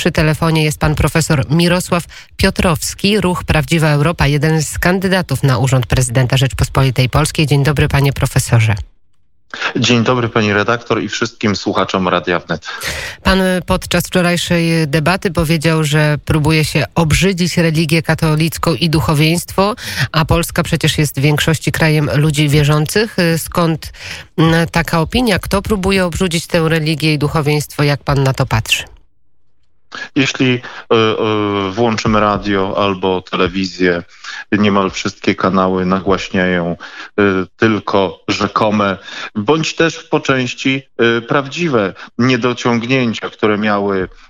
przy telefonie jest pan profesor Mirosław Piotrowski, Ruch Prawdziwa Europa, jeden z kandydatów na urząd prezydenta Rzeczpospolitej Polskiej. Dzień dobry, panie profesorze. Dzień dobry pani redaktor i wszystkim słuchaczom Radia Wnet. Pan podczas wczorajszej debaty powiedział, że próbuje się obrzydzić religię katolicką i duchowieństwo, a Polska przecież jest w większości krajem ludzi wierzących. Skąd taka opinia? Kto próbuje obrzydzić tę religię i duchowieństwo? Jak pan na to patrzy? Jeśli y, y, włączymy radio albo telewizję, niemal wszystkie kanały nagłaśniają y, tylko rzekome, bądź też po części prawdziwe niedociągnięcia, które miały E,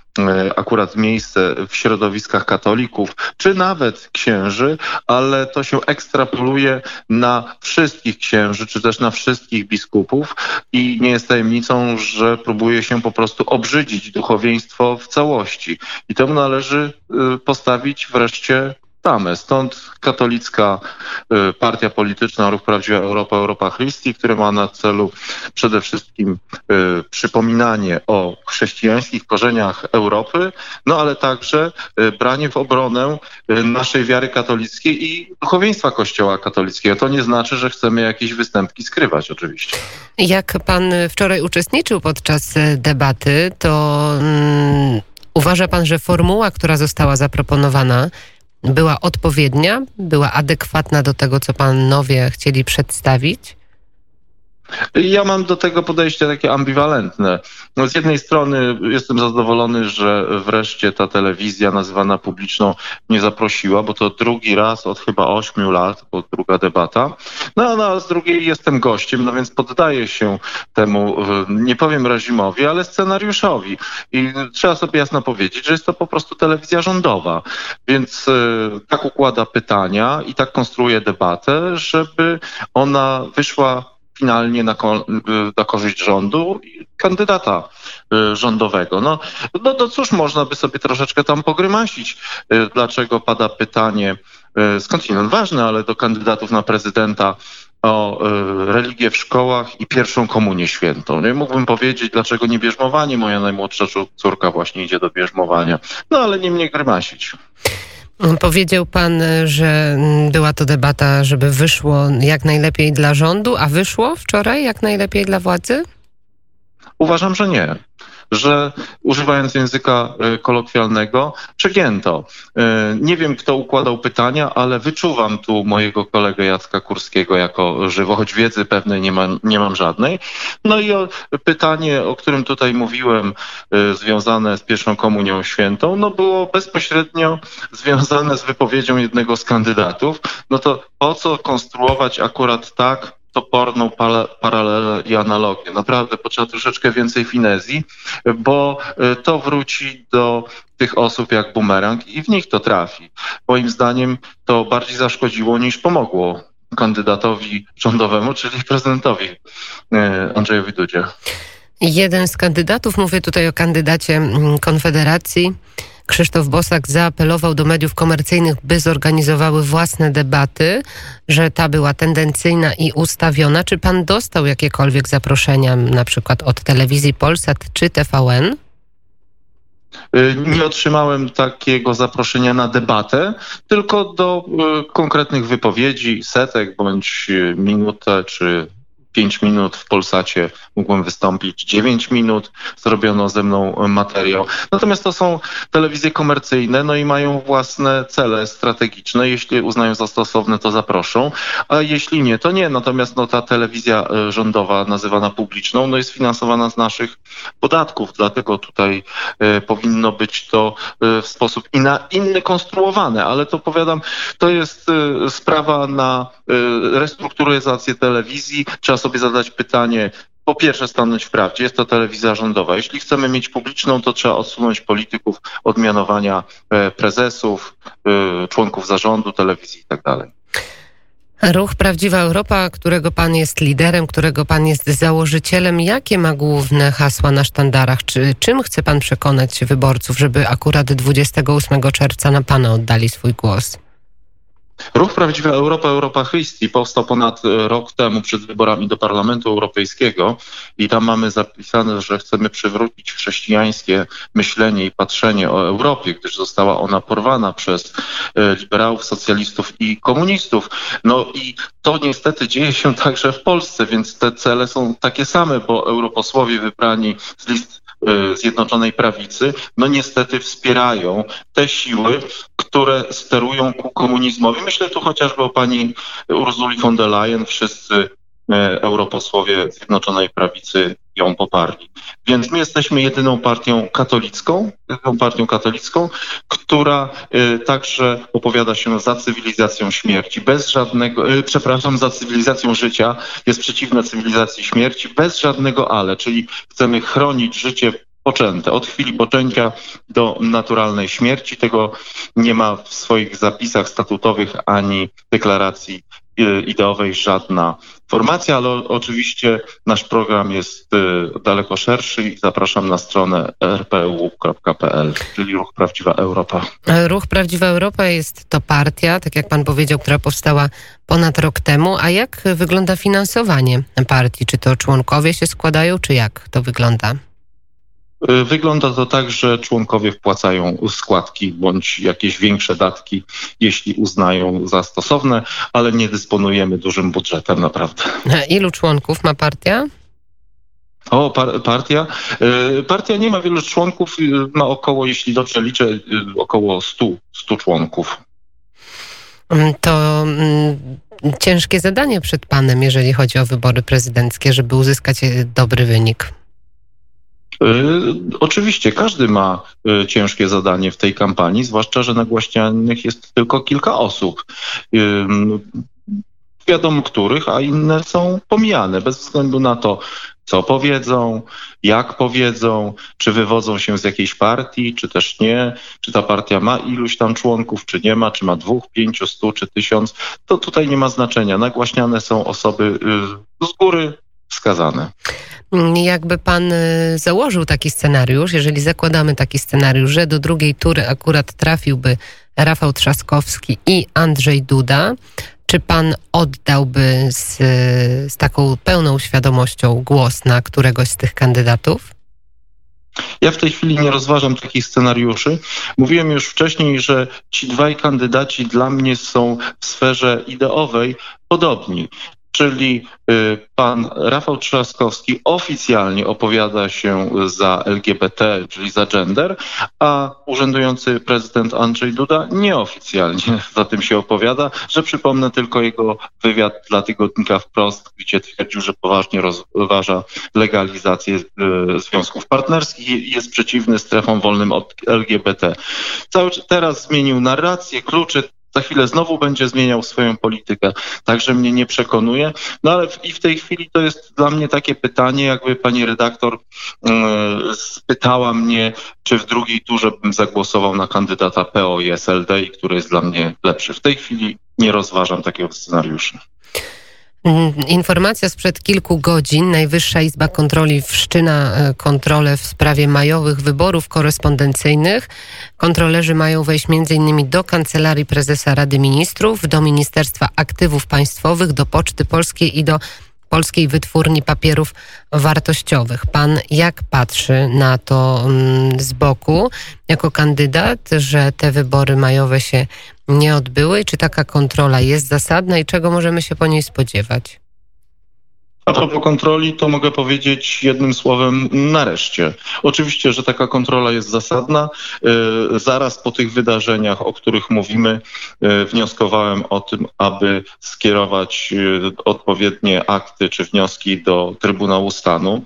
akurat miejsce w środowiskach katolików, czy nawet księży, ale to się ekstrapoluje na wszystkich księży, czy też na wszystkich biskupów i nie jest tajemnicą, że próbuje się po prostu obrzydzić duchowieństwo w całości. I temu należy y, postawić wreszcie tamę. Stąd katolicka y, partia polityczna Ruch Prawdziwa Europa, Europa Christi, który ma na celu przede wszystkim y, przypominanie o chrześcijańskich korzeniach Europy, no ale także y, branie w obronę naszej wiary katolickiej i duchowieństwa Kościoła katolickiego. To nie znaczy, że chcemy jakieś występki skrywać oczywiście. Jak pan wczoraj uczestniczył podczas debaty, to mm, uważa pan, że formuła, która została zaproponowana, była odpowiednia, była adekwatna do tego, co panowie chcieli przedstawić? Ja mam do tego podejście takie ambiwalentne. No z jednej strony jestem zadowolony, że wreszcie ta telewizja nazywana publiczną nie zaprosiła, bo to drugi raz od chyba ośmiu lat, bo druga debata. No, no a z drugiej jestem gościem, no więc poddaję się temu, nie powiem reżimowi, ale scenariuszowi. I trzeba sobie jasno powiedzieć, że jest to po prostu telewizja rządowa. Więc y, tak układa pytania i tak konstruuje debatę, żeby ona wyszła finalnie na, na korzyść rządu i kandydata y, rządowego. No, no, no cóż, można by sobie troszeczkę tam pogrymasić, y, dlaczego pada pytanie, y, skądinąd ważne, ale do kandydatów na prezydenta o religię w szkołach i pierwszą komunię świętą. Nie mógłbym powiedzieć, dlaczego nie bierzmowanie. Moja najmłodsza córka właśnie idzie do bierzmowania. No ale nie mnie grymasić. Powiedział pan, że była to debata, żeby wyszło jak najlepiej dla rządu, a wyszło wczoraj jak najlepiej dla władzy? Uważam, że nie że używając języka e, kolokwialnego, przegięto. E, nie wiem, kto układał pytania, ale wyczuwam tu mojego kolegę Jacka Kurskiego jako żywo, choć wiedzy pewnej nie, ma, nie mam żadnej. No i o pytanie, o którym tutaj mówiłem, e, związane z pierwszą komunią świętą, no było bezpośrednio związane z wypowiedzią jednego z kandydatów. No to po co konstruować akurat tak toporną paralelę i analogię. Naprawdę potrzeba troszeczkę więcej finezji, bo e, to wróci do tych osób jak bumerang i w nich to trafi. Moim zdaniem to bardziej zaszkodziło niż pomogło kandydatowi rządowemu, czyli prezydentowi e, Andrzejowi Dudzie. Jeden z kandydatów, mówię tutaj o kandydacie mm, Konfederacji, Krzysztof Bosak zaapelował do mediów komercyjnych, by zorganizowały własne debaty, że ta była tendencyjna i ustawiona. Czy pan dostał jakiekolwiek zaproszenia, na przykład od telewizji Polsat czy TVN? Y, nie otrzymałem takiego zaproszenia na debatę, tylko do y, konkretnych wypowiedzi, setek bądź minutę czy 5 minut w Polsacie mógłbym wystąpić 9 minut, zrobiono ze mną materiał. Natomiast to są telewizje komercyjne, no i mają własne cele strategiczne. Jeśli uznają za stosowne, to zaproszą, a jeśli nie, to nie. Natomiast no, ta telewizja e, rządowa, nazywana publiczną, no jest finansowana z naszych podatków, dlatego tutaj e, powinno być to e, w sposób inny konstruowane, ale to powiadam, to jest sprawa na restrukturyzację telewizji. Trzeba sobie zadać pytanie, po pierwsze stanąć w prawdzie, jest to telewizja rządowa. Jeśli chcemy mieć publiczną, to trzeba odsunąć polityków od mianowania e, prezesów, e, członków zarządu telewizji itd. Tak Ruch Prawdziwa Europa, którego pan jest liderem, którego pan jest założycielem, jakie ma główne hasła na sztandarach? Czy, czym chce pan przekonać wyborców, żeby akurat 28 czerwca na pana oddali swój głos? Ruch Prawdziwa Europa, Europa Christi powstał ponad e, rok temu przed wyborami do Parlamentu Europejskiego i tam mamy zapisane, że chcemy przywrócić chrześcijańskie myślenie i patrzenie o Europie, gdyż została ona porwana przez e, liberałów, socjalistów i komunistów. No i to niestety dzieje się także w Polsce, więc te cele są takie same, bo europosłowie wybrani z list Zjednoczonej Prawicy, no niestety wspierają te siły, które sterują ku komunizmowi. Myślę tu chociażby o pani Ursuli von der Leyen. Wszyscy e, europosłowie Zjednoczonej Prawicy ją poparli. Więc my jesteśmy jedyną partią katolicką, jedyną partią katolicką, która y, także opowiada się za cywilizacją śmierci, bez żadnego, y, przepraszam, za cywilizacją życia, jest przeciwna cywilizacji śmierci, bez żadnego ale, czyli chcemy chronić życie poczęte. Od chwili poczęcia do naturalnej śmierci. Tego nie ma w swoich zapisach statutowych ani deklaracji ideowej żadna formacja, ale oczywiście nasz program jest y, daleko szerszy i zapraszam na stronę rpu.pl, czyli Ruch Prawdziwa Europa. Ruch Prawdziwa Europa jest to partia, tak jak pan powiedział, która powstała ponad rok temu. A jak wygląda finansowanie partii? Czy to członkowie się składają, czy jak to wygląda? Y, wygląda to tak, że członkowie wpłacają składki bądź jakieś większe datki, jeśli uznają za stosowne, ale nie dysponujemy dużym budżetem naprawdę. Ilu członków ma partia? O, par partia? Y, partia nie ma wielu członków, y, ma około, jeśli dobrze liczę, około 100, 100 członków. Mm, to mm, ciężkie zadanie przed panem, jeżeli chodzi o wybory prezydenckie, żeby uzyskać dobry wynik. Y, oczywiście każdy ma y, ciężkie zadanie w tej kampanii, zwłaszcza, że nagłaśnianych jest tylko kilka osób. Wiadomo których, a inne są pomijane bez względu na to, co powiedzą, jak powiedzą, czy wywodzą się z jakiejś partii, czy też nie, czy ta partia ma iluś tam członków, czy nie ma, czy ma dwóch, pięciu, stu, czy tysiąc, to tutaj nie ma znaczenia. Nagłaśniane są osoby y, z góry wskazane. Jakby pan y, założył taki scenariusz, jeżeli zakładamy taki scenariusz, że do drugiej tury akurat trafiłby Rafał Trzaskowski i Andrzej Duda, czy pan oddałby z, z taką pełną świadomością głos na któregoś z tych kandydatów? Ja w tej chwili nie rozważam takich scenariuszy. Mówiłem już wcześniej, że ci dwaj kandydaci dla mnie są w sferze ideowej podobni czyli y, pan Rafał Trzaskowski oficjalnie opowiada się za LGBT, czyli za gender, a urzędujący prezydent Andrzej Duda nieoficjalnie za tym się opowiada, że przypomnę tylko jego wywiad dla tygodnika Wprost, gdzie twierdził, że poważnie rozważa legalizację y, związków partnerskich i jest przeciwny strefom wolnym od LGBT. Cały teraz zmienił narrację, kluczy za chwilę znowu będzie zmieniał swoją politykę. Także mnie nie przekonuje. No ale w, i w tej chwili to jest dla mnie takie pytanie, jakby pani redaktor yy, spytała mnie, czy w drugiej turze bym zagłosował na kandydata PO i SLD, który jest dla mnie lepszy. W tej chwili nie rozważam takiego scenariusza. Mm, informacja sprzed kilku godzin. Najwyższa Izba Kontroli wszczyna e, kontrolę w sprawie majowych wyborów korespondencyjnych. Kontrolerzy mają wejść m.in. do Kancelarii Prezesa Rady Ministrów, do Ministerstwa Aktywów Państwowych, do Poczty Polskiej i do Polskiej Wytwórni Papierów Wartościowych. Pan jak patrzy na to mm, z boku jako kandydat, że te wybory majowe się nie odbyły? Czy taka kontrola jest zasadna i czego możemy się po niej spodziewać? A propos kontroli, to mogę powiedzieć jednym słowem nareszcie. Oczywiście, że taka kontrola jest zasadna. E, zaraz po tych wydarzeniach, o których mówimy, e, wnioskowałem o tym, aby skierować e, odpowiednie akty czy wnioski do Trybunału Stanu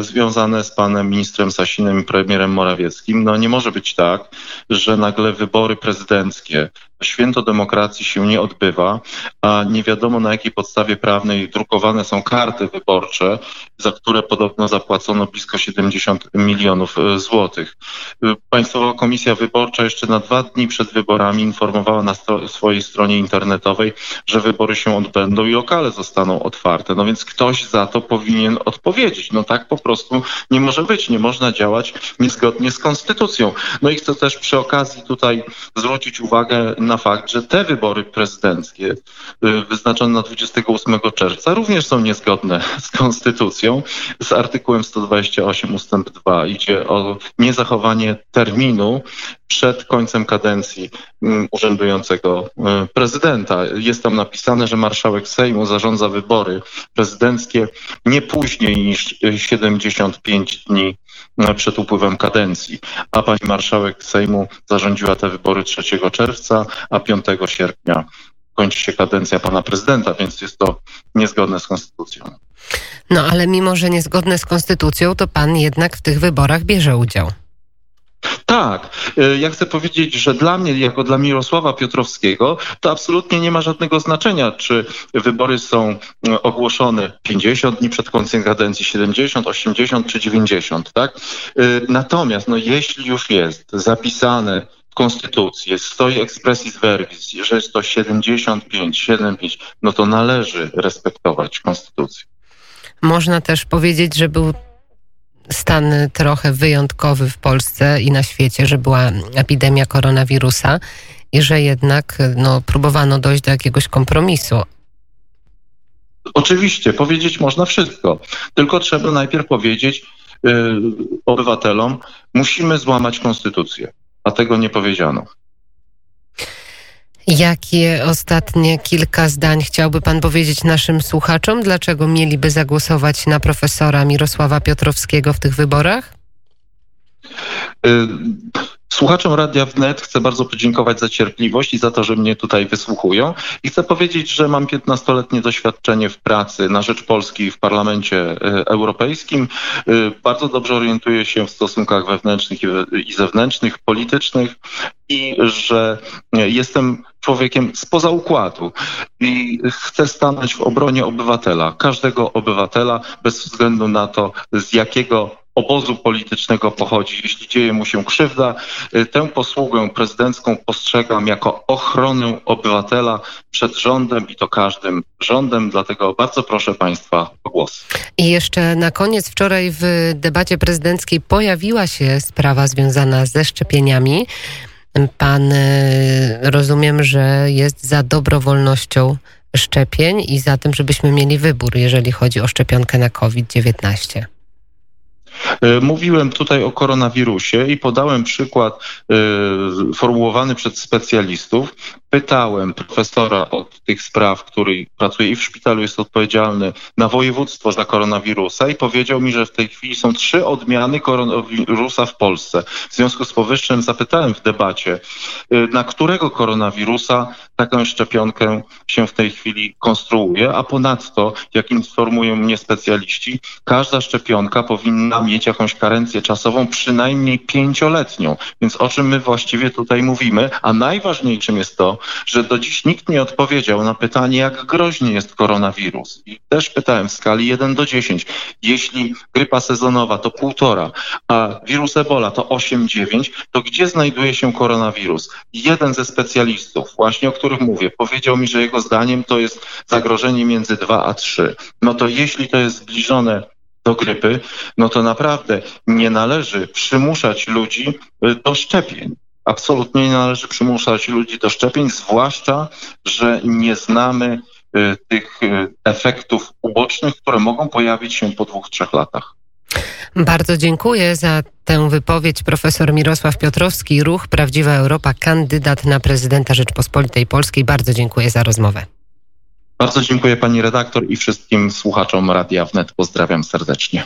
związane z panem ministrem Sasinem i premierem Morawieckim. No nie może być tak, że nagle wybory prezydenckie święto demokracji się nie odbywa, a nie wiadomo na jakiej podstawie prawnej drukowane są karty wyborcze, za które podobno zapłacono blisko 70 milionów e, złotych. E, Państwowa Komisja Wyborcza jeszcze na dwa dni przed wyborami informowała na sto swojej stronie internetowej, że wybory się odbędą i lokale zostaną otwarte. No więc ktoś za to powinien odpowiedzieć. No tak po prostu nie może być. Nie można działać niezgodnie z konstytucją. No i chcę też przy okazji tutaj zwrócić uwagę na na fakt, że te wybory prezydenckie y, wyznaczone na 28 czerwca również są niezgodne z konstytucją, z artykułem 128 ustęp 2. Idzie o niezachowanie terminu przed końcem kadencji mm, urzędującego y, prezydenta. Jest tam napisane, że marszałek Sejmu zarządza wybory prezydenckie nie później niż 75 dni przed upływem kadencji, a pani marszałek Sejmu zarządziła te wybory 3 czerwca, a 5 sierpnia kończy się kadencja pana prezydenta, więc jest to niezgodne z konstytucją. No ale mimo, że niezgodne z konstytucją, to pan jednak w tych wyborach bierze udział. Tak, e, ja chcę powiedzieć, że dla mnie, jako dla Mirosława Piotrowskiego, to absolutnie nie ma żadnego znaczenia, czy wybory są e, ogłoszone 50 dni przed końcem kadencji, 70, 80 czy 90, tak? E, natomiast, no jeśli już jest zapisane w Konstytucji, stoi expressis verbis, że jest to 75, 75, no to należy respektować Konstytucję. Można też powiedzieć, że był stan trochę wyjątkowy w Polsce i na świecie, że była epidemia koronawirusa i że jednak no, próbowano dojść do jakiegoś kompromisu. Oczywiście, powiedzieć można wszystko, tylko trzeba najpierw powiedzieć yy, obywatelom, musimy złamać konstytucję, a tego nie powiedziano. Jakie ostatnie kilka zdań chciałby Pan powiedzieć naszym słuchaczom? Dlaczego mieliby zagłosować na profesora Mirosława Piotrowskiego w tych wyborach? Y, słuchaczom Radia Wnet chcę bardzo podziękować za cierpliwość i za to, że mnie tutaj wysłuchują. I chcę powiedzieć, że mam 15-letnie doświadczenie w pracy na rzecz Polski w Parlamencie y, Europejskim. Y, bardzo dobrze orientuję się w stosunkach wewnętrznych i zewnętrznych, politycznych i że jestem człowiekiem spoza układu i chcę stanąć w obronie obywatela, każdego obywatela, bez względu na to, z jakiego obozu politycznego pochodzi. Jeśli dzieje mu się krzywda, y, tę posługę prezydencką postrzegam jako ochronę obywatela przed rządem i to każdym rządem, dlatego bardzo proszę Państwa o głos. I jeszcze na koniec, wczoraj w debacie prezydenckiej pojawiła się sprawa związana ze szczepieniami. Pan y, rozumiem, że jest za dobrowolnością szczepień i za tym, żebyśmy mieli wybór, jeżeli chodzi o szczepionkę na COVID-19. E, mówiłem tutaj o koronawirusie i podałem przykład y, formułowany przez specjalistów. Pytałem profesora od tych spraw, który pracuje i w szpitalu, jest odpowiedzialny na województwo za koronawirusa i powiedział mi, że w tej chwili są trzy odmiany koronawirusa w Polsce. W związku z powyższym zapytałem w debacie, y, na którego koronawirusa taką szczepionkę się w tej chwili konstruuje, a ponadto, jak informują mnie specjaliści, każda szczepionka powinna mieć jakąś karencję czasową, przynajmniej pięcioletnią. Więc o czym my właściwie tutaj mówimy? A najważniejszym jest to, że do dziś nikt nie odpowiedział na pytanie, jak groźny jest koronawirus. I też pytałem w skali 1 do 10. Jeśli grypa sezonowa to półtora, a wirus Ebola to 8-9, to gdzie znajduje się koronawirus? Jeden ze specjalistów, właśnie o których mówię, powiedział mi, że jego zdaniem to jest zagrożenie między 2 a 3. No to jeśli to jest zbliżone do grypy, no to naprawdę nie należy przymuszać ludzi y, do szczepień. Absolutnie nie należy przymuszać ludzi do szczepień, zwłaszcza, że nie znamy y, tych y, efektów ubocznych, które mogą pojawić się po dwóch, trzech latach. Bardzo dziękuję za tę wypowiedź. Profesor Mirosław Piotrowski, Ruch Prawdziwa Europa, kandydat na prezydenta Rzeczpospolitej Polskiej. Bardzo dziękuję za rozmowę. Bardzo dziękuję pani redaktor i wszystkim słuchaczom Radia Wnet. Pozdrawiam serdecznie.